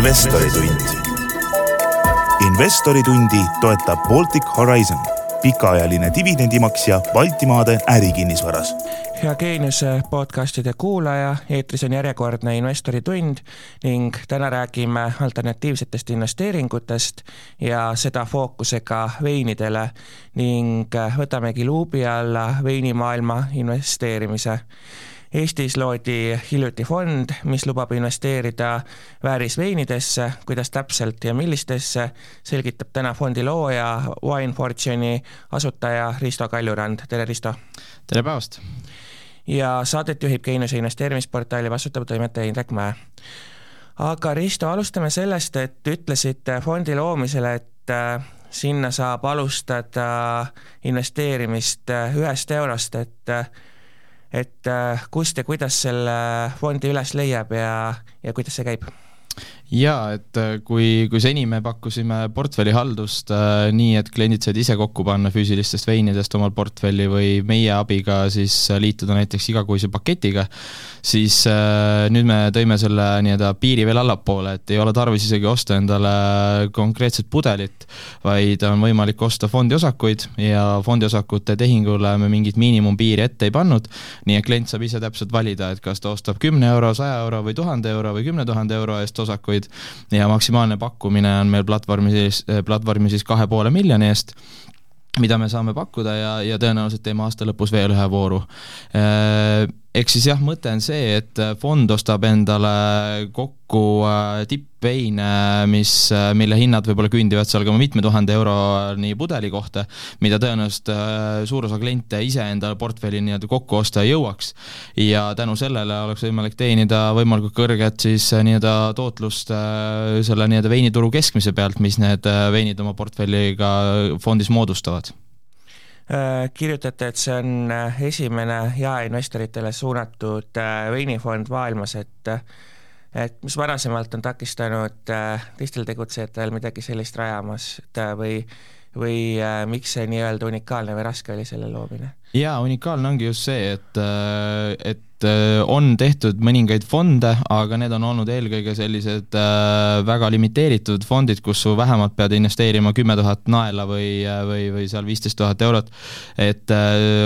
investoritund. investoritundi toetab Baltic Horizon, pikaajaline dividendimaksja Baltimaade ärikinnisvaras hea Geeniuse podcastide kuulaja, eetris on järjekordne investoritund ning täna räägime alternatiivsetest investeeringutest ja seda fookusega veinidele ning võtamegi luubi alla veinimaailma investeerimise Eestis loodi hiljuti fond, mis lubab investeerida väärisveinidesse, kuidas täpselt ja millistesse, selgitab täna fondi looja, Wine Fortune'i asutaja Risto Kaljurand, tere Risto! tere päevast! ja saadet juhib Keinuse investeerimisportaali vastutav toimetaja Indrek Mäe. aga Risto, alustame sellest, et ütlesite fondi loomisele, et äh, sinna saab alustada investeerimist äh, ühest eurost, et äh, et kust ja kuidas selle fondi üles leiab ja, ja kuidas see käib? Jaa, et äh, kui, kui seni me pakkusime portfellihaldust äh, nii, et kliendid said ise kokku panna füüsilistest veinidest omal portfelli või meie abiga siis liituda näiteks igakuise paketiga, siis äh, nüüd me tõime selle nii-öelda piiri veel allapoole, et ei ole tarvis isegi osta endale konkreetset pudelit, vaid on võimalik osta fondiosakuid ja fondiosakute tehingule me mingit miinimumpiiri ette ei pannud, nii et klient saab ise täpselt valida, et kas ta ostab kümne euro, saja euro või tuhande euro või kümne tuhande euro eest osakuid, eurosid ja maksimaalne pakkumine on meil platvormi siis, platvormi siis kahe poole miljoni eest mida me saame pakkuda ja, ja tõenäoliselt teeme aasta lõpus veel ühe vooru ehk siis jah, mõte on see, et fond ostab endale kokku äh, tippveine, mis, äh, mille hinnad võib-olla küündivad seal ka mitme tuhande euroni pudeli kohta, mida tõenäoliselt äh, suur osa kliente ise enda portfelli nii-öelda kokku osta ei jõuaks. ja tänu sellele oleks võimalik teenida võimalikult kõrget siis nii-öelda tootlust selle nii-öelda veinituru keskmise pealt, mis need veinid oma portfelliga fondis moodustavad Äh, kirjutate, et see on äh, esimene jaeinvestoritele suunatud äh, veinifond maailmas, et et mis varasemalt on takistanud teistel tegutsejatel midagi sellist rajamas, et või või äh, miks see nii-öelda unikaalne või raske oli selle loomine? jaa, unikaalne ongi just see, et, et on tehtud mõningaid fonde, aga need on olnud eelkõige sellised väga limiteeritud fondid, kus su vähemalt pead investeerima kümme tuhat naela või, või, või seal viisteist tuhat eurot. et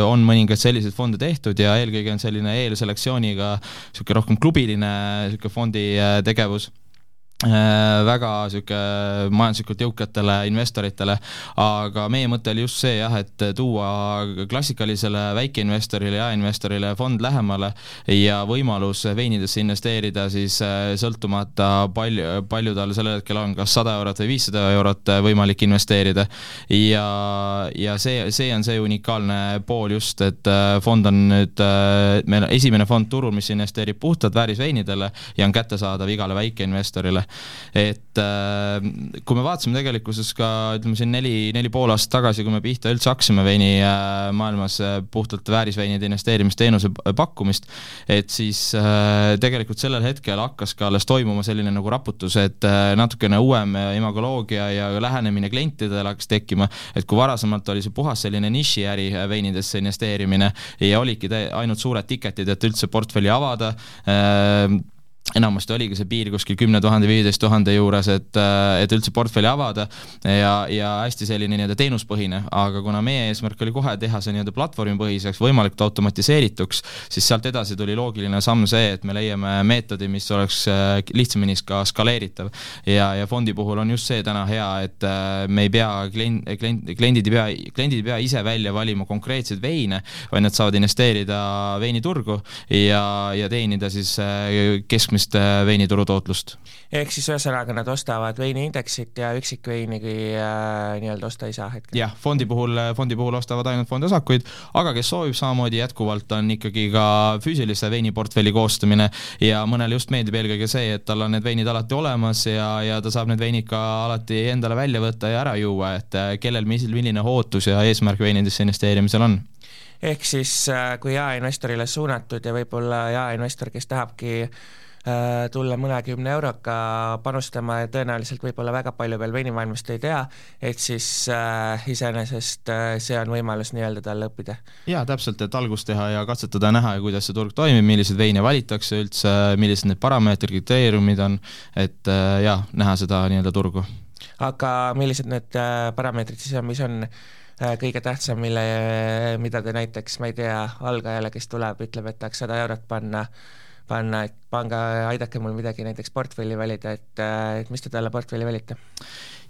on mõningaid selliseid fonde tehtud ja eelkõige on selline eelselektsiooniga niisugune rohkem klubiline niisugune fondi tegevus Äh, väga niisugune majanduslikult jõukatele investoritele, aga meie mõte oli just see jah, et tuua klassikalisele väikeinvestorile, jaeinvestorile fond lähemale ja võimalus veinidesse investeerida siis äh, sõltumata palju, palju tal sellel hetkel on, kas sada eurot või viissada eurot võimalik investeerida. ja, ja see, see on see unikaalne pool just, et äh, fond on nüüd, meil on esimene fond turul, mis investeerib puhtalt väärisveinidele ja on kättesaadav igale väikeinvestorile et äh, kui me vaatasime tegelikkuses ka ütleme siin neli, neli pool aastat tagasi, kui me pihta üldse hakkasime veini äh, maailmas äh, puhtalt väärisveinide investeerimisteenuse pakkumist, et siis tegelikult sellel hetkel hakkas ka alles toimuma selline nagu raputus, et natukene uuem imagoloogia ja lähenemine klientidele hakkas tekkima, et kui varasemalt oli see puhas selline nišiäri veinidesse investeerimine ja olidki ainult suured ticket'id, et üldse portfelli avada, enamasti oligi see piir kuskil kümne tuhande, viieteist tuhande juures, et, äh, et üldse portfelli avada ja, ja hästi selline nii-öelda teenuspõhine, aga kuna meie eesmärk oli kohe teha see nii-öelda platvormipõhiseks, võimalikult automatiseerituks, siis sealt edasi tuli loogiline samm see, et me leiame meetodi, mis oleks äh, lihtsamini ka skaleeritav. ja, ja fondi puhul on just see täna hea, et äh, me ei pea klient, klient, kliendid ei pea, kliendid ei pea ise välja valima konkreetseid veine, vaid nad saavad investeerida veiniturgu ja, ja teenida siis keskmist keskmist äh, veinituru tootlust. ehk siis ühesõnaga nad ostavad veiniindeksit ja üksikveini äh, nii-öelda osta ei saa hetkel? jah, fondi puhul, äh, fondi puhul ostavad ainult fondiosakuid, aga kes soovib samamoodi jätkuvalt, on ikkagi ka füüsilise veiniportfelli koostamine ja mõnele just meeldib eelkõige see, et tal on need veinid alati olemas ja, ja ta saab need veinid ka alati endale välja võtta ja ära juua, et äh, kellel mis, milline ootus ja eesmärk veinidesse investeerimisel on ehk siis kui jaeinvestorile suunatud ja võib-olla jaeinvestor, kes tahabki tulla mõnekümne euroga panustama ja tõenäoliselt võib-olla väga palju veel veinimaailmast ei tea, et siis äh, iseenesest äh, see on võimalus nii-öelda talle õppida. jaa, täpselt, et algust teha ja katsetada, näha, kuidas see turg toimib, milliseid veine valitakse üldse, millised need parameetrid, kriteeriumid on, et äh, jaa, näha seda nii-öelda turgu. aga millised need äh, parameetrid siis on, mis on äh, kõige tähtsam, mille, mida te näiteks, ma ei tea, algajale, kes tuleb, ütleb, et tahaks sada eurot panna, panna, et pange, aidake mul midagi näiteks portfelli valida, et, et mis te talle portfelli valite?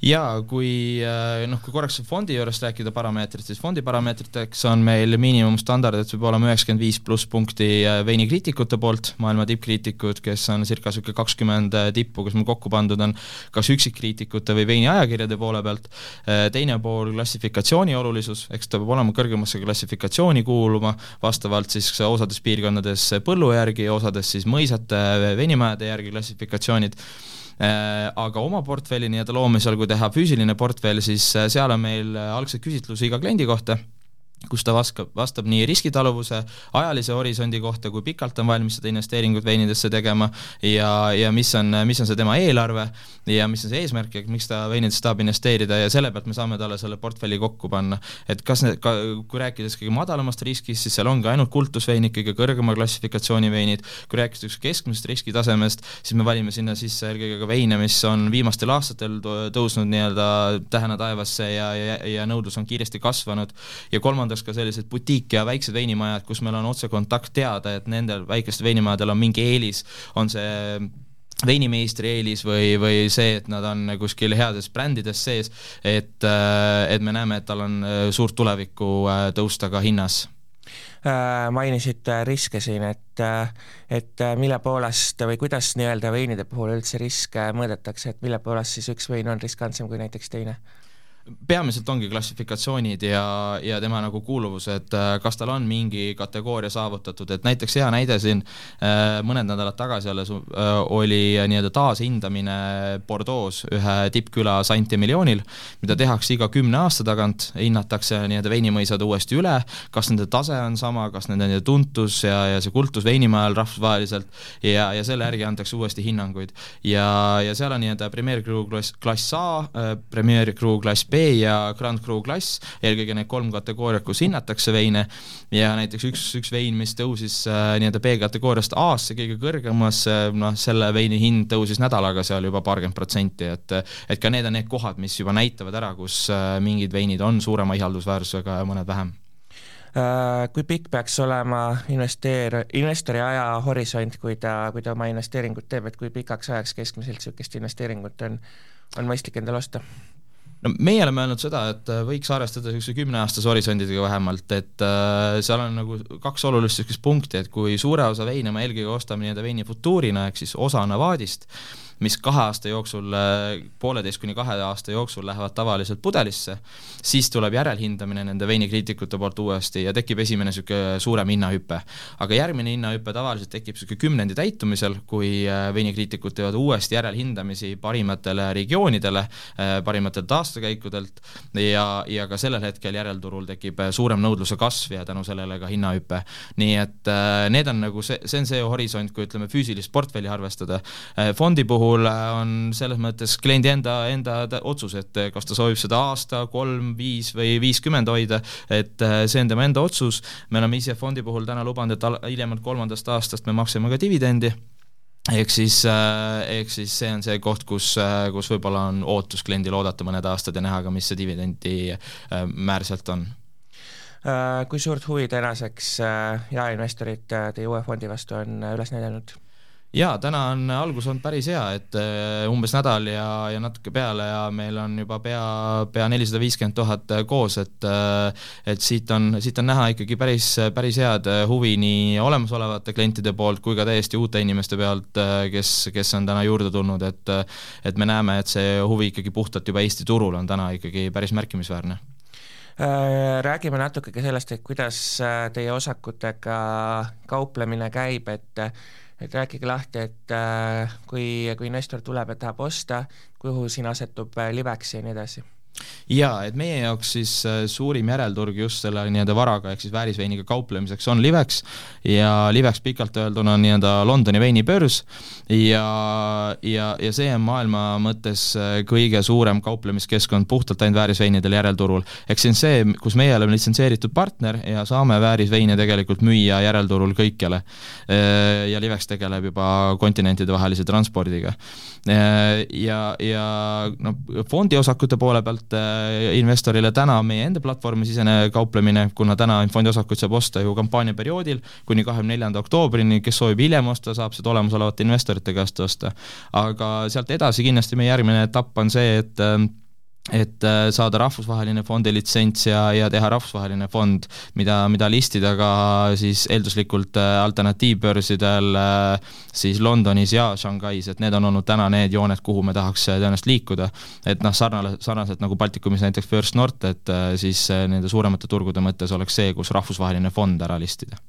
Jaa, kui äh, noh, kui korraks fondi juurest rääkida parameetritest, siis fondi parameetriteks on meil miinimumstandard, et see peab olema üheksakümmend viis pluss punkti äh, veinikriitikute poolt, maailma tippkriitikud, kes on circa niisugune kakskümmend äh, tippu, kes meil kokku pandud on, kas üksikkriitikute või veiniajakirjade poole pealt, teine pool klassifikatsiooni olulisus, eks ta peab olema kõrgemasse klassifikatsiooni kuuluma, vastavalt siis osades piirkondades põllu järgi, osades siis mõisate, veinimajade järgi klassifikatsioonid aga oma portfelli nii-öelda loomisel, kui teha füüsiline portfell, siis äh, seal on meil äh, algselt küsitlus iga kliendi kohta kus ta vaskab, vastab nii riskitaluvuse, ajalise horisondi kohta, kui pikalt on valmis seda investeeringut veinidesse tegema ja, ja mis on, mis on see tema eelarve ja mis on see eesmärk ja miks ta veinidesse tahab investeerida ja selle pealt me saame talle selle portfelli kokku panna. et kas need, kui rääkides kõige madalamast riskist, siis seal ongi ainult kultusveinid, kõige kõrgema klassifikatsiooni veinid, kui rääkida üks keskmisest riskitasemest, siis me valime sinna sisse eelkõige ka veine, mis on viimastel aastatel tõusnud nii-öelda tähena taevasse ja, ja, ja nõudlus on kiiresti kasvanud ja kolmandaks kolmandaks ka sellised butiik- ja väiksed veinimajad, kus meil on otsekontakt teada, et nendel väikestel veinimajadel on mingi eelis, on see veinimeistri eelis või, või see, et nad on kuskil heades brändides sees, et, et me näeme, et tal on suurt tulevikku äh, tõusta ka hinnas äh, mainisite riske siin, et, et mille poolest või kuidas nii-öelda veinide puhul üldse riske mõõdetakse, et mille poolest siis üks vein on riskantsem kui näiteks teine? Peamiselt ongi klassifikatsioonid ja, ja tema nagu kuuluvus, et äh, kas tal on mingi kategooria saavutatud, et näiteks hea näide siin äh, mõned nädalad tagasi alles äh, oli nii-öelda taashindamine Bordeaux ühe tippküla Saint-Emilionil, mida tehakse iga kümne aasta tagant, hinnatakse nii-öelda veinimõisad uuesti üle, kas nende tase on sama, kas nende tuntus ja, ja see kultus veinimajal rahvusvaheliselt ja, ja selle järgi antakse uuesti hinnanguid. ja, ja seal on nii-öelda Premier Cru klass, klass A, Premier Cru klass B, B ja Grand Cru klass, eelkõige need kolm kategooriat, kus hinnatakse veine, ja näiteks üks, üks vein, mis tõusis äh, nii-öelda B-kategooriast A-sse kõige kõrgemasse, noh, selle veini hind tõusis nädalaga seal juba paarkümmend protsenti, et et ka need on need kohad, mis juba näitavad ära, kus äh, mingid veinid on suurema ihaldusväärsusega ja mõned vähem äh, kui pikk peaks olema investeer-, investori ajahorisont, kui ta, kui ta oma investeeringut teeb, et kui pikaks ajaks keskmiselt niisugust investeeringut on, on mõistlik endale osta? No meie oleme öelnud seda, et äh, võiks arvestada niisuguse kümneaastase horisondidega vähemalt, et äh, seal on nagu kaks olulist niisugust punkti, et kui suure osa veine me eelkõige ostame nii-öelda veini futuurina ehk siis osana vaadist, mis kahe aasta jooksul, pooleteist kuni kahe aasta jooksul lähevad tavaliselt pudelisse, siis tuleb järelhindamine nende veinikriitikute poolt uuesti ja tekib esimene niisugune suurem hinnahüpe. aga järgmine hinnahüpe tavaliselt tekib niisugune kümnendi täitumisel, kui äh, veinikriitikud teevad uuesti järelhindamisi parimatele regioonidele, äh, parimatelt aastakäikudelt ja, ja ka sellel hetkel järelturul tekib äh, suurem nõudluse kasv ja tänu sellele ka hinnahüpe. nii et need on nagu see, see on see horisont, kui ütleme, füüsilist portfelli arvestada. fondi puhul puhul äh, on selles mõttes kliendi enda, enda otsus, et äh, kas ta soovib seda aasta, kolm, viis või viiskümmend hoida, et äh, see on tema enda otsus, me oleme ise fondi puhul täna lubanud, et hiljemalt kolmandast aastast me maksame ka dividendi, ehk siis, ehk siis see on see koht, kus, kus võib-olla on ootus kliendil oodata mõned aastad ja näha ka, mis see dividendi määr sealt on. Kui suurt huvi tänaseks jaeinvestorid teie uue fondi vastu on üles näidanud? Jaa, täna on algus olnud päris hea, et äh, umbes nädal ja, ja natuke peale ja meil on juba pea, pea nelisada viiskümmend tuhat äh, koos, et äh, et siit on, siit on näha ikkagi päris, päris head huvi nii olemasolevate klientide poolt kui ka täiesti uute inimeste pealt, kes, kes on täna juurde tulnud, et et me näeme, et see huvi ikkagi puhtalt juba Eesti turul on täna ikkagi päris märkimisväärne. Räägime natuke ka sellest, et kuidas teie osakutega kauplemine käib, et et rääkige lahti, et äh, kui, kui investor tuleb ja tahab osta, kuhu siin asetub äh, Livex ja nii edasi jaa, et meie jaoks siis äh, suurim järelturg just selle nii-öelda varaga ehk siis väärisveiniga kauplemiseks on Livex ja Livex pikalt öelduna on nii-öelda Londoni veinibörs ja, ja, ja see on maailma mõttes äh, kõige suurem kauplemiskeskkond puhtalt ainult väärisveinidel järelturul. ehk see on see, kus meie oleme litsenseeritud partner ja saame väärisveine tegelikult müüa järelturul kõikjale. Äh, ja Livex tegeleb juba kontinentidevahelise transpordiga. Ja, ja noh, fondiosakute poole pealt Äh, investorile täna meie enda platvormi sisene kauplemine, kuna täna fondi osakuid saab osta ju kampaaniaperioodil kuni kahekümne neljanda oktoobrini, kes soovib hiljem osta, saab seda olemasolevate investorite käest osta. aga sealt edasi kindlasti meie järgmine etapp on see, et äh, et äh, saada rahvusvaheline fondi litsents ja, ja teha rahvusvaheline fond, mida, mida listida ka siis eelduslikult äh, alternatiivbörsidel äh, siis Londonis ja Shanghais, et need on olnud täna need jooned, kuhu me tahaks tõenäoliselt liikuda. et noh, sarnane, sarnaselt nagu Baltikumis näiteks First North, et siis nende suuremate turgude mõttes oleks see, kus rahvusvaheline fond ära listida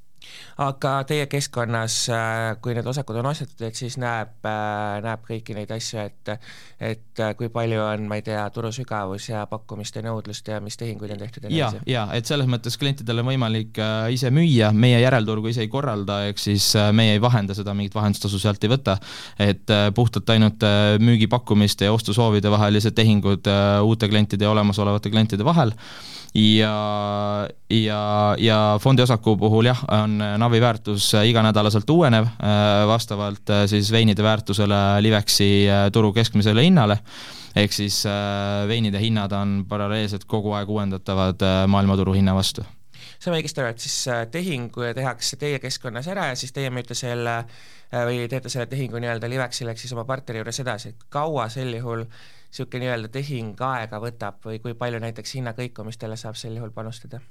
aga teie keskkonnas, äh, kui need osakud on ostetud, et siis näeb, äh, näeb kõiki neid asju, et et äh, kui palju on, ma ei tea, turu sügavus ja pakkumiste nõudlust ja mis tehinguid on tehtud ja, ja et selles mõttes klientidel on võimalik ise müüa, meie järelturgu ise ei korralda, ehk siis meie ei vahenda seda, mingit vahendustasu sealt ei võta, et puhtalt ainult müügipakkumiste ja ostusoovide vahelised tehingud uute klientide ja olemasolevate klientide vahel. Ja, ja, ja fondiosaku puhul jah, on Navi väärtus iganädalaselt uuenev, äh, vastavalt äh, siis veinide väärtusele Livexi äh, turu keskmisele hinnale, ehk siis veinide hinnad on paralleelselt kogu aeg uuendatavad maailmaturu hinna vastu. Saame õigesti aru, et siis tehing tehakse teie keskkonnas ära ja siis teie müüte selle või teete selle tehingu nii-öelda Livexile ehk siis oma partneri juures edasi, et kaua sel juhul niisugune nii-öelda tehing aega võtab või kui palju näiteks hinnakõikumistele saab sel juhul panustada?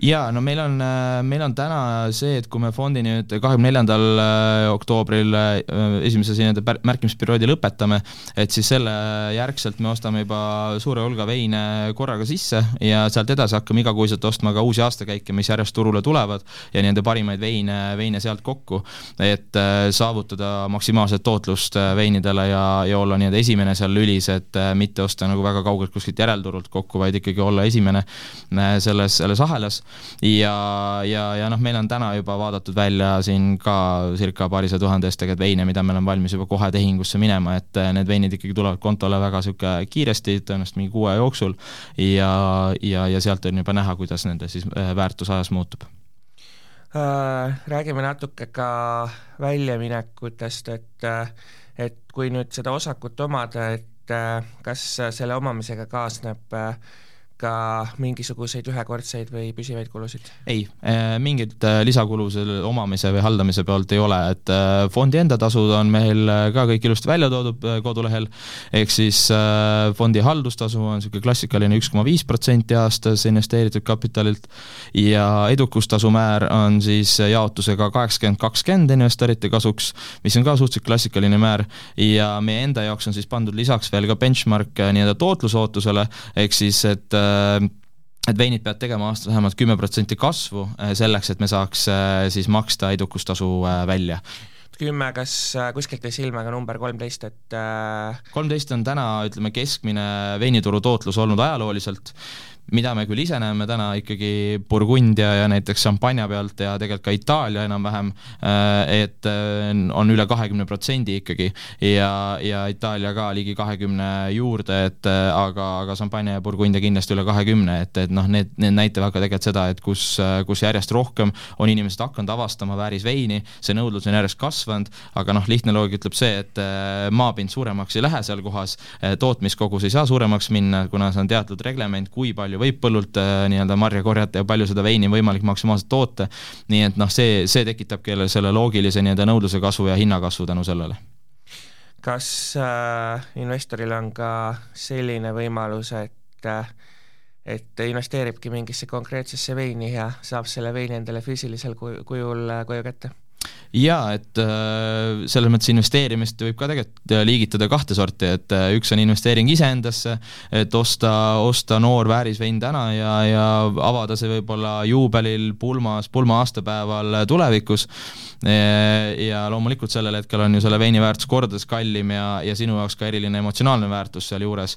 Jaa, no meil on, äh, meil on täna see, et kui me fondi nüüd kahekümne neljandal äh, oktoobril äh, esimese nii-öelda märkimisperioodi lõpetame, et siis selle järgselt me ostame juba suure hulga veine korraga sisse ja sealt edasi hakkame igakuiselt ostma ka uusi aastakäike, mis järjest turule tulevad ja nii-öelda parimaid veine, veine sealt kokku, et saavutada maksimaalset tootlust veinidele ja, ja olla nii-öelda esimene seal lülis, et mitte osta nagu väga kaugelt kuskilt järelturult kokku, vaid ikkagi olla esimene selles, selles ahelas ja, ja, ja noh, meil on täna juba vaadatud välja siin ka circa paarisaja tuhande eest tegelikult veine, mida meil on valmis juba kohe tehingusse minema, et eh, need veinid ikkagi tulevad kontole väga niisugune kiiresti, tõenäoliselt mingi kuu aja jooksul. Ja, ja, ja sealt on juba näha, kuidas nende siis eh, väärtus ajas muutub. Äh, räägime natuke ka väljaminekutest, et et kui nüüd seda osakut omada, et kas selle omamisega kaasneb äh, ka mingisuguseid ühekordseid või püsivaid kulusid? ei, äh, mingit äh, lisakulu selle omamise või haldamise pealt ei ole, et äh, fondi enda tasud on meil ka kõik ilusti välja toodud kodulehel, ehk siis fondi haldustasu on niisugune klassikaline üks koma viis protsenti aastas investeeritud kapitalilt ja edukustasu määr on siis jaotusega kaheksakümmend, kakskümmend investorite kasuks, mis on ka suhteliselt klassikaline määr. Ja meie enda jaoks on siis pandud lisaks veel ka benchmark nii-öelda tootlusootusele, ehk siis et Äh, et veinid peavad tegema aastas vähemalt kümme protsenti kasvu äh, selleks, et me saaks äh, siis maksta edukustasu välja. Kümme, kas kuskilt jäi silma ka number kolmteist, et kolmteist on täna, ütleme, keskmine veinituru tootlus olnud ajalooliselt mida me küll ise näeme täna ikkagi Burgundia ja näiteks šampanja pealt ja tegelikult ka Itaalia enam-vähem, äh, et äh, on üle kahekümne protsendi ikkagi. Ja, ja Itaalia ka ligi kahekümne juurde, et äh, aga, aga šampanja ja Burgundia kindlasti üle kahekümne, et, et noh, need, need näitavad ka tegelikult seda, et kus, kus järjest rohkem on inimesed hakanud avastama väärisveini, see nõudlus on järjest kasvanud, aga noh, lihtne loogika ütleb see, et maapind suuremaks ei lähe seal kohas, tootmiskogus ei saa suuremaks minna, kuna see on teatud reglement, kui palju võib põllult äh, nii-öelda marja korjata ja palju seda veini võimalik maksimaalselt toota. nii et noh, see, see tekitabki jälle selle loogilise nii-öelda nõudluse kasvu ja hinnakasvu tänu sellele kas äh, investoril on ka selline võimalus, et äh, et investeeribki mingisse konkreetsesse veini ja saab selle veini endale füüsilisel kujul äh, koju kätte? Jaa, et äh, selles mõttes investeerimist võib ka tegelikult äh, liigitada kahte sorti, et äh, üks on investeering iseendasse, et osta, osta noor väärisvein täna ja, ja avada see võib-olla juubelil, pulmas, pulma aastapäeval tulevikus ja loomulikult sellel hetkel on ju selle veini väärtus kordades kallim ja, ja sinu jaoks ka eriline emotsionaalne väärtus sealjuures.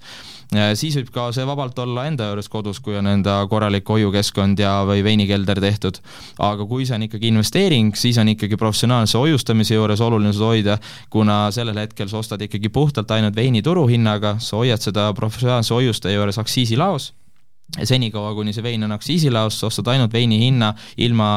siis võib ka see vabalt olla enda juures kodus, kui on enda korralik hoiukeskkond ja, või veinikelder tehtud. aga kui see on ikkagi investeering, siis on ikkagi professionaalse hoiustamise juures oluline seda hoida, kuna sellel hetkel sa ostad ikkagi puhtalt ainult veini turuhinnaga, sa hoiad seda professionaalse hoiustaja juures aktsiisilaos senikaua, kuni see vein on aktsiisilaos, sa ostad ainult veini hinna ilma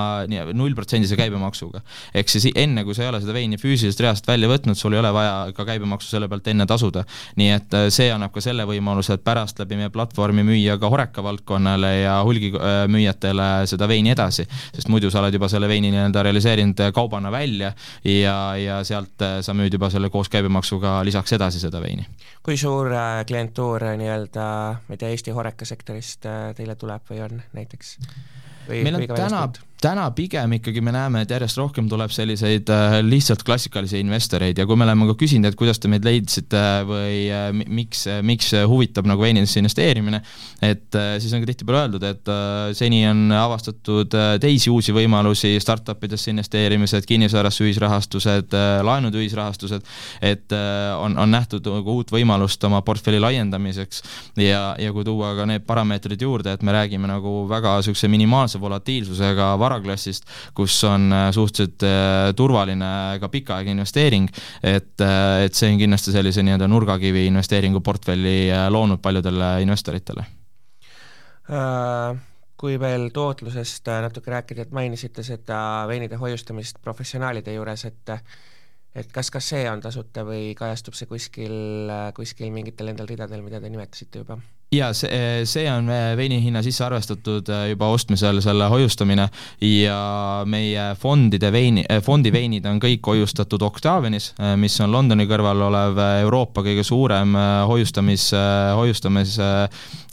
nullprotsendise käibemaksuga. ehk siis enne, kui sa ei ole seda veini füüsiliselt reaalselt välja võtnud, sul ei ole vaja ka käibemaksu selle pealt enne tasuda. nii et äh, see annab ka selle võimaluse, et pärast läbi meie platvormi müüa ka Horeca valdkonnale ja hulgimüüjatele seda veini edasi, sest muidu sa oled juba selle veini nii-öelda realiseerinud kaubana välja ja, ja sealt äh, sa müüd juba selle koos käibemaksuga lisaks edasi seda veini. kui suur äh, klientuur nii-öelda, ma ei tea, Eesti Horeca sektorist Äh, teile tuleb või on näiteks? meil on täna, täna pigem ikkagi me näeme, et järjest rohkem tuleb selliseid äh, lihtsalt klassikalisi investoreid ja kui me oleme ka küsinud, et kuidas te meid leidsite või äh, miks, miks huvitab nagu veinidesse investeerimine, et äh, siis on ka tihtipeale öeldud, et seni on avastatud teisi uusi võimalusi startup idesse investeerimised, kinnisvarasse ühisrahastused, laenud ühisrahastused, et on, on nähtud nagu uut võimalust oma portfelli laiendamiseks ja, ja kui tuua ka need parameetrid juurde, et me räägime nagu väga niisuguse minimaalse volatiilsusega varaklassist, kus on äh, suhteliselt äh, turvaline ka pikaaegne investeering, et, äh, et see on kindlasti sellise nii-öelda nurgakivi investeeringuportfelli loonud paljudele investoritele kui veel tootlusest natuke rääkida, et mainisite seda veinide hoiustamist professionaalide juures, et et kas ka see on tasuta või kajastub see kuskil, kuskil mingitel nendel ridadel, mida te nimetasite juba? Jaa, see, see on veini hinna sisse arvestatud äh, juba ostmisel, selle hoiustamine ja meie fondide veini, äh, fondi veinid on kõik hoiustatud Octavianis, äh, mis on Londoni kõrval olev Euroopa kõige suurem hoiustamis, hoiustamis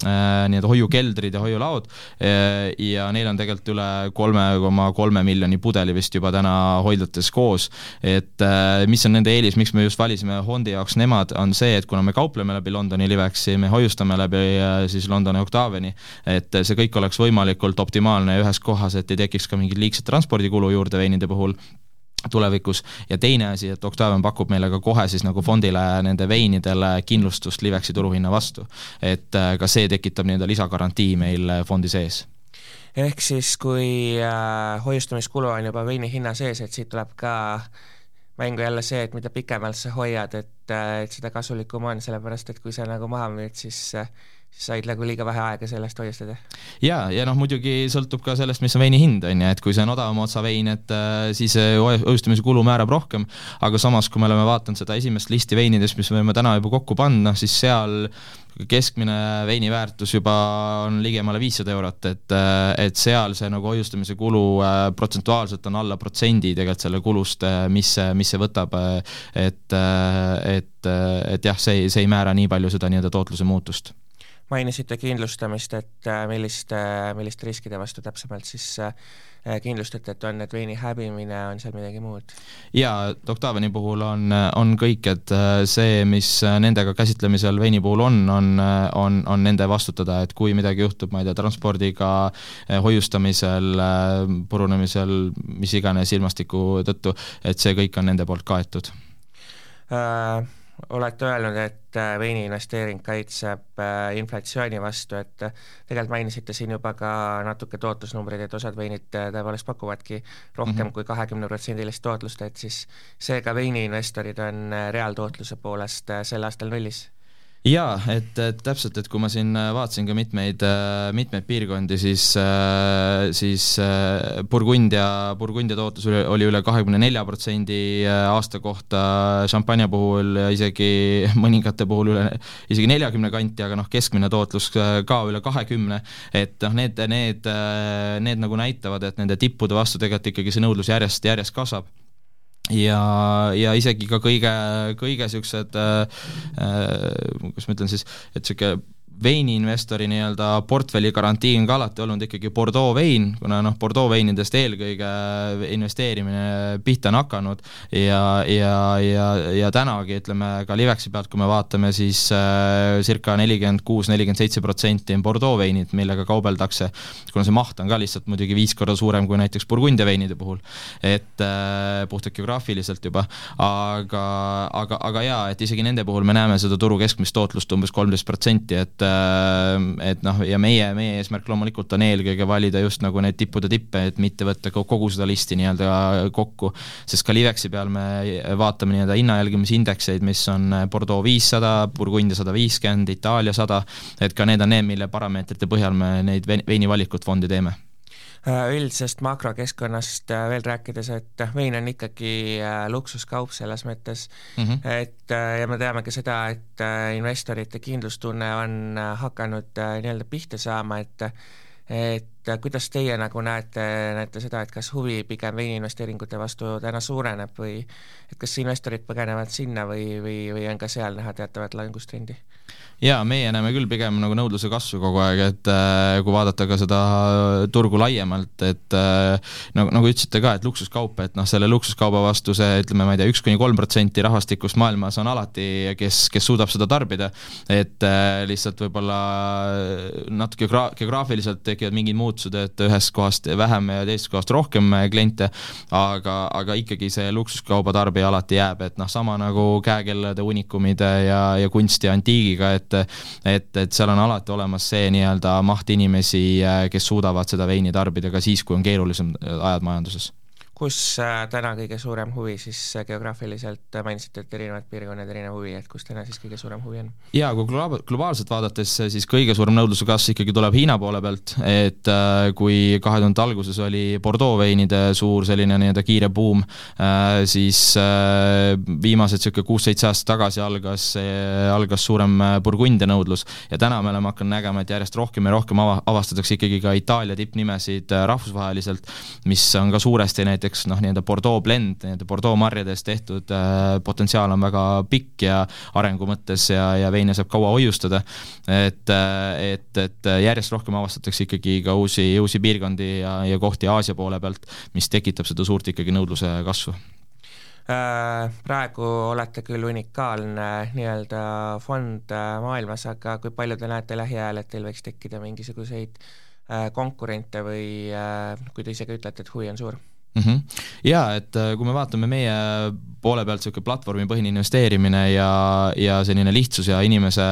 nii-öelda hoiukeldrid ja hoiulaod ja neil on tegelikult üle kolme koma kolme miljoni pudeli vist juba täna hoidlates koos. et mis on nende eelis, miks me just valisime fondi jaoks nemad, on see, et kuna me kaupleme läbi Londoni Livexi, me hoiustame läbi või siis Londoni Octaviani, et see kõik oleks võimalikult optimaalne ühes kohas, et ei tekiks ka mingit liigset transpordikulu juurde veinide puhul tulevikus. Ja teine asi, et Octavian pakub meile ka kohe siis nagu fondile nende veinidele kindlustust Livexi turuhinna vastu. et äh, ka see tekitab nii-öelda lisagarantii meil fondi sees. Ehk siis, kui äh, hoiustamiskulu on juba veini hinna sees, et siit tuleb ka mängu jälle see, et mida pikemalt sa hoiad, et, äh, et seda kasulikum on, sellepärast et kui sa nagu maha müüd, siis äh, said nagu liiga vähe aega sellest hoiustada. jaa, ja noh, muidugi sõltub ka sellest, mis on veini hind, on ju, et kui see on odavama otsa vein, et äh, siis hoiustamise kulu määrab rohkem, aga samas, kui me oleme vaadanud seda esimest listi veinidest, mis me oleme täna juba kokku noh siis seal keskmine veini väärtus juba on ligemale viissada eurot, et, et seal see nagu hoiustamise kulu äh, protsentuaalselt on alla protsendi tegelikult selle kulust, äh, mis, mis see võtab, et, et, et jah, see, see ei määra nii palju seda nii-öelda tootluse muutust mainisite kindlustamist, et äh, milliste, milliste riskide vastu täpsemalt siis äh, kindlustate, et on need veini häbimine, on seal midagi muud? jaa, Octaviani puhul on, on kõik, et äh, see, mis nendega käsitlemisel veini puhul on, on, on, on nende vastutada, et kui midagi juhtub, ma ei tea, transpordiga, hoiustamisel, purunemisel, mis iganes ilmastiku tõttu, et see kõik on nende poolt kaetud äh olete öelnud, et äh, veini investeering kaitseb äh, inflatsiooni vastu, et äh, tegelikult mainisite siin juba ka natuke tootlusnumbreid, et osad veinid tõepoolest pakuvadki rohkem mm -hmm. kui kahekümneprotsendilist tootlust, et siis seega veiniinvestorid on reaaltootluse poolest sel aastal nullis jaa, et, et täpselt, et kui ma siin äh, vaatasin ka mitmeid, äh, mitmeid piirkondi, siis, äh, siis Burgundia, Burgundia tootlus oli, oli üle kahekümne nelja protsendi aasta kohta, šampanja puhul isegi mõningate puhul üle isegi neljakümne kanti, aga noh, keskmine tootlus ka üle kahekümne, et noh, need, need, need nagu näitavad, et nende tippude vastu tegelikult ikkagi see nõudlus järjest, järjest kasvab ja, ja isegi ka kõige, kõige niisugused äh,, kuidas ma ütlen siis, et niisugune veiniinvestori nii-öelda portfelli garantii on ka alati olnud ikkagi Bordeaux vein, kuna noh, Bordeaux veinidest eelkõige investeerimine pihta on hakanud ja, ja, ja, ja tänagi ütleme ka Livexi pealt, kui me vaatame, siis äh, circa nelikümmend kuus, nelikümmend seitse protsenti on Bordeaux veinid, millega kaubeldakse, kuna see maht on ka lihtsalt muidugi viis korda suurem kui näiteks Burgundia veinide puhul, et äh, puhtalt geograafiliselt juba, aga, aga, aga jaa, et isegi nende puhul me näeme seda turu keskmist tootlust umbes kolmteist protsenti, et et noh, ja meie, meie eesmärk loomulikult on eelkõige valida just nagu need tippude tippe, et mitte võtta kogu seda listi nii-öelda kokku, sest ka Livexi peal me vaatame nii-öelda hinna jälgimisindekseid, mis on Bordeaux viissada, Burgundia sada viiskümmend, Itaalia sada, et ka need on need, mille parameetrite põhjal me neid veinivalikut fondi teeme. Äh, üldisest makrokeskkonnast äh, veel rääkides, et vein on ikkagi äh, luksuskaup selles mõttes mm, -hmm. et ja me teame ka seda, et investorite kindlustunne on hakanud nii-öelda pihta saama, et et kuidas teie nagu näete, näete seda, et kas huvi pigem veiniinvesteeringute vastu täna suureneb või et kas investorid põgenevad sinna või, või, või on ka seal näha teatavat langustrendi? Jaa, meie näeme küll pigem nagu nõudluse kasvu kogu aeg, et äh, kui vaadata ka seda turgu laiemalt, et äh, nagu, nagu ütlesite ka, et luksuskaup, et noh, selle luksuskauba vastu see ütleme, ma ei tea, üks kuni kolm protsenti rahvastikust maailmas on alati, kes, kes suudab seda tarbida, et äh, lihtsalt võib-olla natuke geogra-, geograafiliselt tekivad mingid muutused, et ühest kohast vähem ja teisest kohast rohkem kliente, aga, aga ikkagi see luksuskauba tarbija alati jääb, et noh, sama nagu käekellade, unikumide ja, ja kunsti antiigiga, et et, et seal on alati olemas see nii-öelda maht inimesi, kes suudavad seda veini tarbida ka siis, kui on keerulisem ajad majanduses kus äh, täna kõige suurem huvi siis äh, geograafiliselt, äh, mainisite, et erinevad piirkonnad, erinev huvi, et kus täna siis kõige suurem huvi on? jaa, kui globa-, globaalselt vaadates, siis kõige suurem nõudluse kasv ikkagi tuleb Hiina poole pealt, et kui kahe tuhande alguses oli Bordeaux veinide suur selline nii-öelda kiire buum, siis viimased niisugune kuus-seitse aastat tagasi algas, algas suurem Burgundia nõudlus ja täna me oleme hakanud nägema, et järjest rohkem ja rohkem ava-, avastatakse ikkagi ka Itaalia tippnimesid rahvusvaheliselt, mis on ka suuresti näiteks näiteks noh, nii-öelda Bordeaux blend, nii-öelda Bordeaux marjadest tehtud äh, potentsiaal on väga pikk ja arengu mõttes ja, ja veine saab kaua hoiustada. et, äh, et, et järjest rohkem avastatakse ikkagi ka uusi, uusi piirkondi ja, ja kohti Aasia poole pealt, mis tekitab seda suurt ikkagi nõudluse kasvu äh, praegu olete küll unikaalne nii-öelda fond maailmas, aga kui palju te näete lähiajal, et teil võiks tekkida mingisuguseid konkurente või kui te ise ka ütlete, et huvi on suur? Mm. -hmm. jaa, et äh, kui me vaatame meie poole pealt niisugune platvormipõhine investeerimine ja, ja selline lihtsus ja inimese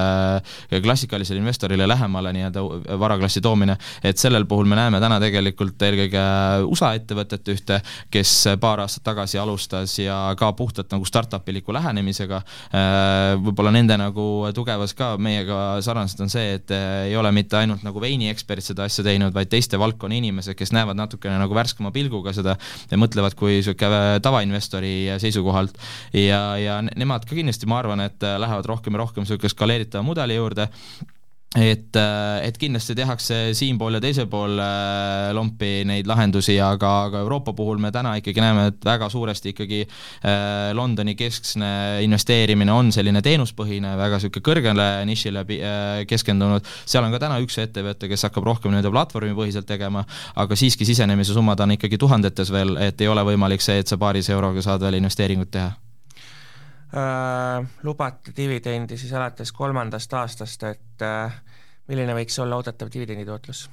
klassikalisele investorile lähemale nii-öelda varaklassi toomine, et sellel puhul me näeme täna tegelikult eelkõige USA ettevõtet ühte, kes paar aastat tagasi alustas ja ka puhtalt nagu startup-iliku lähenemisega, äh, võib-olla nende nagu tugevus ka meiega sarnaselt on see, et äh, ei ole mitte ainult nagu veinieksperdid seda asja teinud, vaid teiste valdkonna inimesed, kes näevad natukene nagu värskema pilguga seda ja mõtlevad kui niisugune tavainvestori seisukohalt ja, ja nemad ka kindlasti, ma arvan, et lähevad rohkem ja rohkem niisuguse skaleeritava mudeli juurde et, äh, et kindlasti tehakse siinpool ja teisel pool äh, lompi neid lahendusi, aga, aga Euroopa puhul me täna ikkagi näeme, et väga suuresti ikkagi äh, Londoni keskne investeerimine on selline teenuspõhine, väga niisugune kõrgele nišile keskendunud, seal on ka täna üks ettevõte, kes hakkab rohkem nii-öelda platvormipõhiselt tegema, aga siiski sisenemise summad on ikkagi tuhandetes veel, et ei ole võimalik see, et sa paarise euroga saad veel investeeringut teha äh, lubate dividendi siis alates kolmandast aastast, et äh, milline võiks olla oodatav dividenditootlus?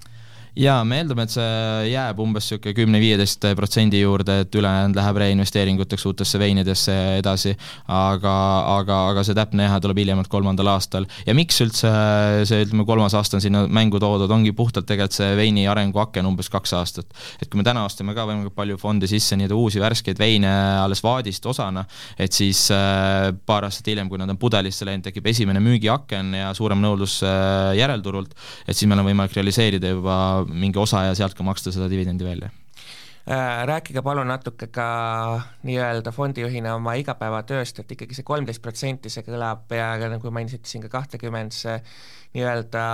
Jaa, me eeldame, et see jääb umbes niisugune kümne-viieteist protsendi juurde, et ülejäänud läheb reinvesteeringuteks uutesse veinidesse edasi, aga, aga, aga see täpne jah, tuleb hiljemalt kolmandal aastal. ja miks üldse see, ütleme, kolmas aasta on sinna mängu toodud, ongi puhtalt tegelikult see veini arenguaken umbes kaks aastat. et kui me täna ostame ka võimalikult palju fonde sisse nii-öelda uusi värskeid veine alles vaadist osana, et siis äh, paar aastat hiljem, kui nad on pudelisse läinud, tekib esimene müügiaken ja suurem nõudlus äh, järelturult, et siis meil on võimalik realiseerida juba mingi osa ja sealt ka maksta seda dividendi välja. Äh, rääkige palun natuke ka nii-öelda fondijuhina oma igapäevatööst, et ikkagi see kolmteist protsenti, see kõlab peaaegu nagu mainisite siin ka kahtekümmend, see nii-öelda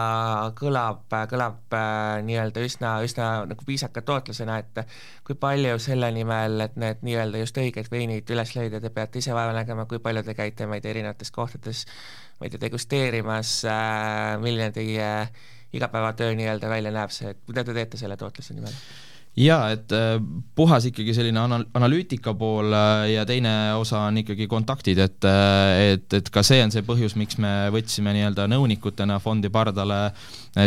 kõlab, kõlab äh, nii-öelda üsna, üsna nagu viisaka tootlusena, et kui palju selle nimel, et need nii-öelda just õiged veinid üles leida, te peate ise vaeva nägema, kui palju te käite, ma ei tea, erinevates kohtades, ma ei tea, degusteerimas, äh, milline teie igapäevatöö nii-öelda välja näeb, see, mida te teete selle tootluse nimel? Jaa, et äh, puhas ikkagi selline anal-, analüütika pool äh, ja teine osa on ikkagi kontaktid, et äh, et, et ka see on see põhjus, miks me võtsime nii-öelda nõunikutena fondi pardale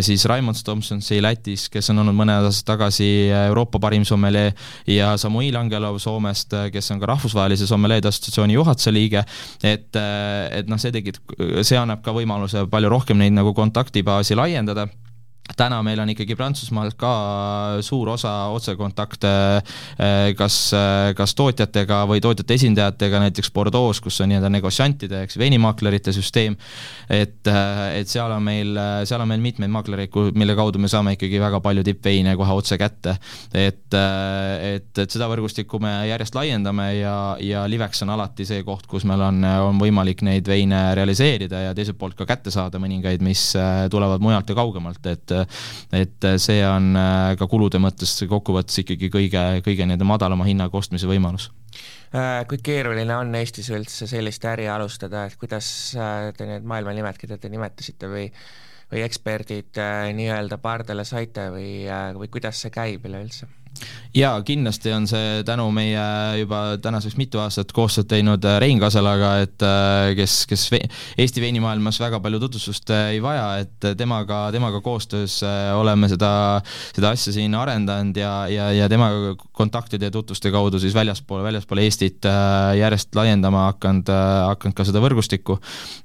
siis Raimond Thompsonsi Lätis, kes on olnud mõned aastad tagasi Euroopa parim sommelee ja Samuil Angelov Soomest, kes on ka rahvusvahelise sommeleede assotsiatsiooni juhatuse liige, et et noh, see tegi, see annab ka võimaluse palju rohkem neid nagu kontaktibaasi laiendada täna meil on ikkagi Prantsusmaal ka suur osa otsekontakte eh, kas, eh, kas tootjatega või tootjate esindajatega, näiteks Bordeaux, kus on nii-öelda negotsiantide, eks, veinimaaklerite süsteem, et, eh, et seal on meil, seal on meil mitmeid maaklereid, mille kaudu me saame ikkagi väga palju tippveine kohe otse kätte. et, et, et seda võrgustikku me järjest laiendame ja, ja Livex on alati see koht, kus meil on, on võimalik neid veine realiseerida ja teiselt poolt ka kätte saada mõningaid, mis tulevad mujalt ja kaugemalt, et et see on äh, ka kulude mõttes kokkuvõttes ikkagi kõige, kõige nii-öelda madalama hinnaga ostmise võimalus äh, kui keeruline on Eestis üldse sellist äri alustada, et kuidas äh, te need maailmanimed, keda te nimetasite või või eksperdid nii-öelda pardale saite või, või kuidas see käib üleüldse? Jaa, kindlasti on see tänu meie juba tänaseks mitu aastat koostööd teinud äh, Rein Kaselaga, et äh, kes, kes Eesti veinimaailmas väga palju tutvustust äh, ei vaja, et temaga, temaga koostöös oleme seda, seda asja siin arendanud ja, ja, ja temaga kontaktide ja tutvuste kaudu siis väljaspool, väljaspool Eestit järjest laiendama hakanud, hakanud ka seda võrgustikku.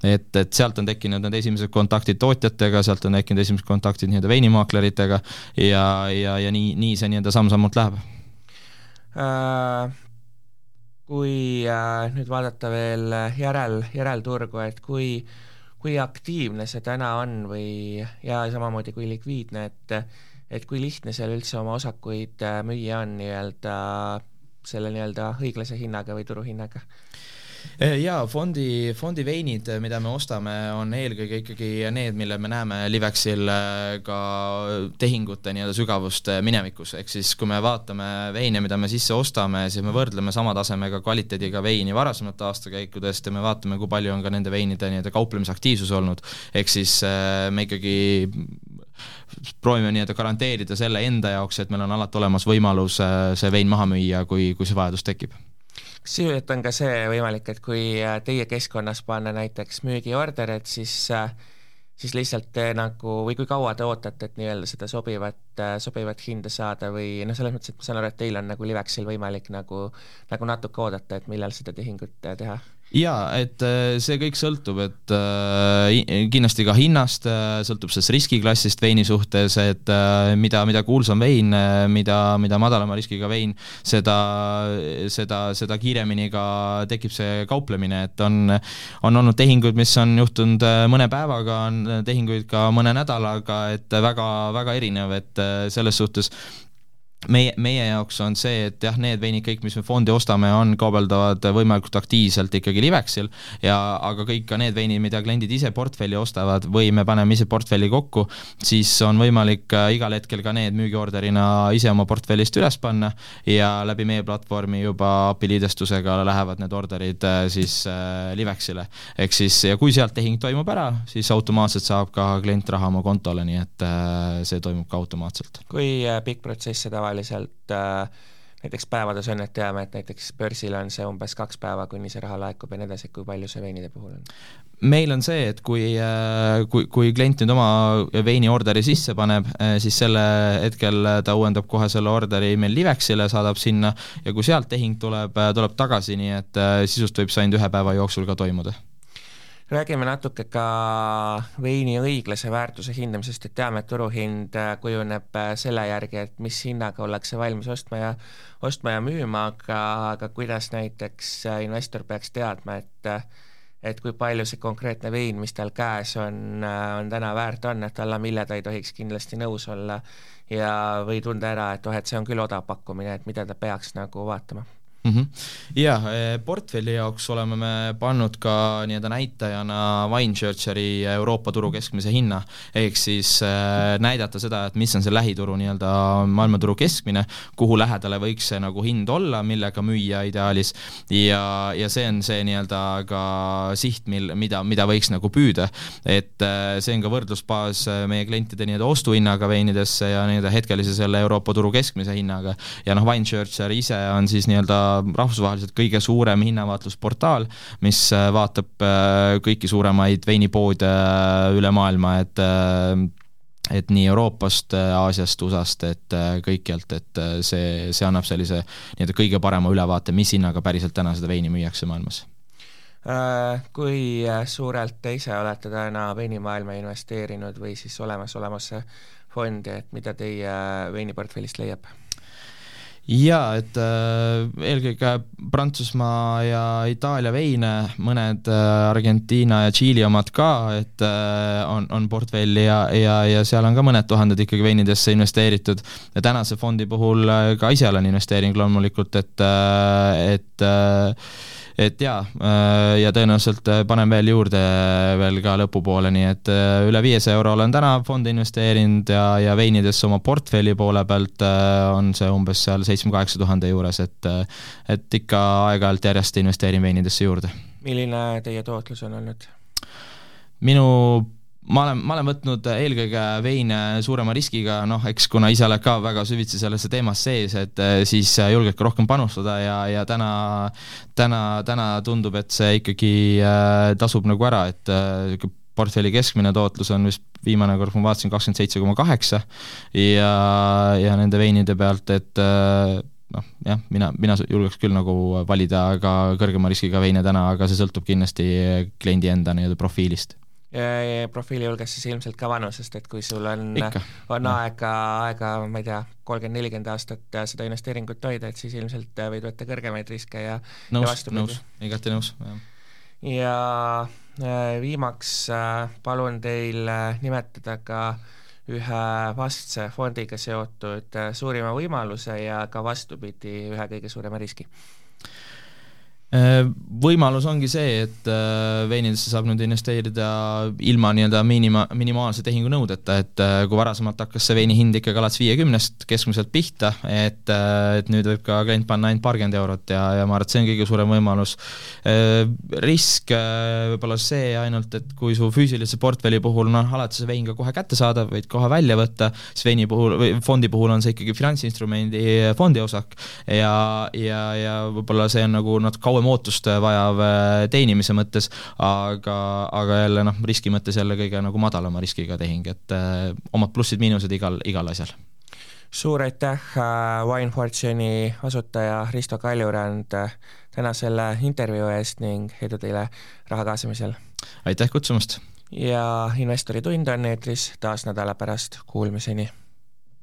et, et sealt on tekkinud need esimesed kontaktid tootjatega, sealt on tekkinud esimesed kontaktid nii-öelda veinimaakleritega ja, ja, ja nii, nii see nii-öelda samm-sammult läheb Äh, kui äh, nüüd vaadata veel järel, järelturgu, et kui, kui aktiivne see täna on või, ja samamoodi kui likviidne, et et kui lihtne seal üldse oma osakuid äh, müüa on nii-öelda selle nii-öelda õiglase hinnaga või turuhinnaga? Eh, jaa, fondi, fondi veinid, mida me ostame, on eelkõige ikkagi need, mille me näeme Livexil eh, ka tehingute nii-öelda sügavust eh, minevikus, ehk siis kui me vaatame veine, mida me sisse ostame, siis me võrdleme sama tasemega kvaliteediga veini varasemate aastakäikudest ja me vaatame, kui palju on ka nende veinide nii-öelda kauplemisaktiivsus olnud, ehk siis me ikkagi proovime nii-öelda garanteerida selle enda jaoks, et meil on alati olemas võimalus see vein maha müüa, kui, kui see vajadus tekib sisuliselt on ka see võimalik, et kui äh, teie keskkonnas panna näiteks müügiorder, et siis äh, siis lihtsalt te nagu, või kui kaua te ootate, et nii-öelda seda sobivat, äh, sobivat hinda saada või noh, selles mõttes, et ma saan aru, et teil on nagu Livexil võimalik nagu, nagu natuke oodata, et millal seda tehingut teha jaa, et äh, see kõik sõltub, et äh, kindlasti ka hinnast, äh, sõltub sellest riskiklassist veini suhtes, et mida, mida kuulsam vein, mida, mida madalama riskiga vein, seda, seda, seda kiiremini ka tekib see kauplemine, et on, on olnud tehinguid, mis on juhtunud mõne päevaga, on tehinguid ka mõne nädalaga, et väga, väga erinev, et selles suhtes meie, meie jaoks on see, et jah, need veinid kõik, mis me fondi ostame, on kaubeldavad võimalikult aktiivselt ikkagi Livexil ja aga kõik ka need veinid, mida kliendid ise portfelli ostavad või me paneme ise portfelli kokku, siis on võimalik äh, igal hetkel ka need müügiorderina ise oma portfellist üles panna ja läbi meie platvormi juba API liidestusega lähevad need orderid äh, siis äh, Livexile. ehk siis, ja kui sealt tehing toimub ära, siis automaatselt saab ka klient raha oma kontole, nii et see toimub ka automaatselt. kui pikk protsess see tavaliselt tavaliselt äh, näiteks päevades on, et teame, et näiteks börsil on see umbes kaks päeva, kuni see raha laekub ja nii edasi, kui palju see veinide puhul on? meil on see, et kui, äh, kui, kui klient nüüd oma veini orderi sisse paneb, äh, siis selle hetkel ta uuendab kohe selle orderi meil Livexile, saadab sinna ja kui sealt tehing tuleb, tuleb tagasi, nii et sisust võib see ainult ühe päeva jooksul ka toimuda räägime natuke ka veini õiglase väärtuse hindamisest, et teame, et turuhind äh, kujuneb äh, selle järgi, et mis hinnaga ollakse valmis ostma ja, ostma ja müüma, aga, aga kuidas näiteks äh, investor peaks teadma, et et kui palju see konkreetne vein, mis tal käes on, on täna väärt on, et alla mille ta ei tohiks kindlasti nõus olla. Ja, või tunda ära, et oh, et see on küll odav pakkumine, et mida ta peaks nagu vaatama mm. -hmm. jah, portfelli jaoks oleme me pannud ka nii-öelda näitajana Windchurcheri Euroopa turu keskmise hinna, ehk siis äh, näidata seda, et mis on see lähituru nii-öelda maailmaturu keskmine, kuhu lähedale võiks see nagu hind olla, millega müüa ideaalis, ja, ja see on see nii-öelda ka siht, mil, mida, mida võiks nagu püüda. et äh, see on ka võrdlusbaas meie klientide nii-öelda ostuhinnaga veinidesse ja nii-öelda hetkelise selle Euroopa turu keskmise hinnaga. ja noh, Windchurcher ise on siis nii-öelda rahvusvaheliselt kõige suurem hinnavaatlusportaal, mis äh, vaatab äh, kõiki suuremaid veinipoode äh, üle maailma, et et nii Euroopast, Aasiast, USA-st, et kõikjalt, et see, see annab sellise nii-öelda kõige parema ülevaate, mis hinnaga päriselt täna seda veini müüakse maailmas kui suurelt te ise olete täna veinimaailma investeerinud või siis olemasolevasse fondi, et mida teie veiniportfellist leiab? Jaa, et äh, eelkõige Prantsusmaa ja Itaalia veine, mõned äh, Argentiina ja Tšiili omad ka, et äh, on, on portfelli ja, ja, ja seal on ka mõned tuhanded ikkagi veinidesse investeeritud. ja tänase fondi puhul äh, ka ise olen investeering loomulikult, et äh,, et äh, et jaa, äh, ja tõenäoliselt äh, panen veel juurde äh, veel ka lõpupoole, nii et üle viiesaja euro olen täna fondi investeerinud ja, ja veinidesse oma portfelli poole pealt on see umbes seal seitsme-kaheksa tuhande juures, et et ikka aeg-ajalt järjest investeerin veinidesse juurde. milline teie tootlus on olnud? minu ma olen, ma olen võtnud eelkõige veine suurema riskiga, noh, eks kuna ise oled ka väga süvitsi sellesse teemasse sees, et eh, siis julged ka rohkem panustada ja, ja täna, täna, täna tundub, et see ikkagi äh, tasub nagu ära, et äh, portfelli keskmine tootlus on vist viimane kord, ma vaatasin, kakskümmend seitse koma kaheksa ja, ja nende veinide pealt, et äh, noh, jah, mina, mina julgeks küll nagu valida ka kõrgema riskiga veine täna, aga see sõltub kindlasti kliendi enda nii-öelda profiilist profiili hulgas siis ilmselt ka vanusest, et kui sul on, on aega, aega, ma ei tea, kolmkümmend, nelikümmend aastat seda investeeringut hoida, et siis ilmselt võid võtta kõrgemaid riske ja nõus, nõus, igati nõus, jah. ja äh, viimaks äh, palun teil äh, nimetada ka ühe vastse fondiga seotud suurima võimaluse ja ka vastupidi, ühe kõige suurema riski. Äh, võimalus ongi see, et äh, veinidesse saab nüüd investeerida ilma nii-öelda minima, minimaalse tehingunõudeta, et äh, kui varasemalt hakkas see veini hind ikkagi alates viiekümnest keskmiselt pihta, et, et nüüd võib ka klient panna ainult paarkümmend eurot ja, ja ma arvan, et see on kõige suurem võimalus. risk võib-olla see ainult, et kui su füüsilise portfelli puhul noh, alati see vein ka kohe kättesaadav, võid kohe välja võtta, siis veini puhul või fondi puhul on see ikkagi finantsinstrumendi fondiosak ja, ja, ja võib-olla see on nagu natuke kauem kauem ootust vajav äh, teenimise mõttes, aga, aga jälle noh, riski mõttes jälle kõige nagu madalama riskiga tehing, et äh, omad plussid-miinused igal, igal asjal suur aitäh, äh, Wine Fortune'i asutaja Risto Kaljurand täna selle intervjuu eest ning edu teile raha kaasamisel! aitäh kutsumast! ja Investori tund on eetris taas nädala pärast, kuulmiseni!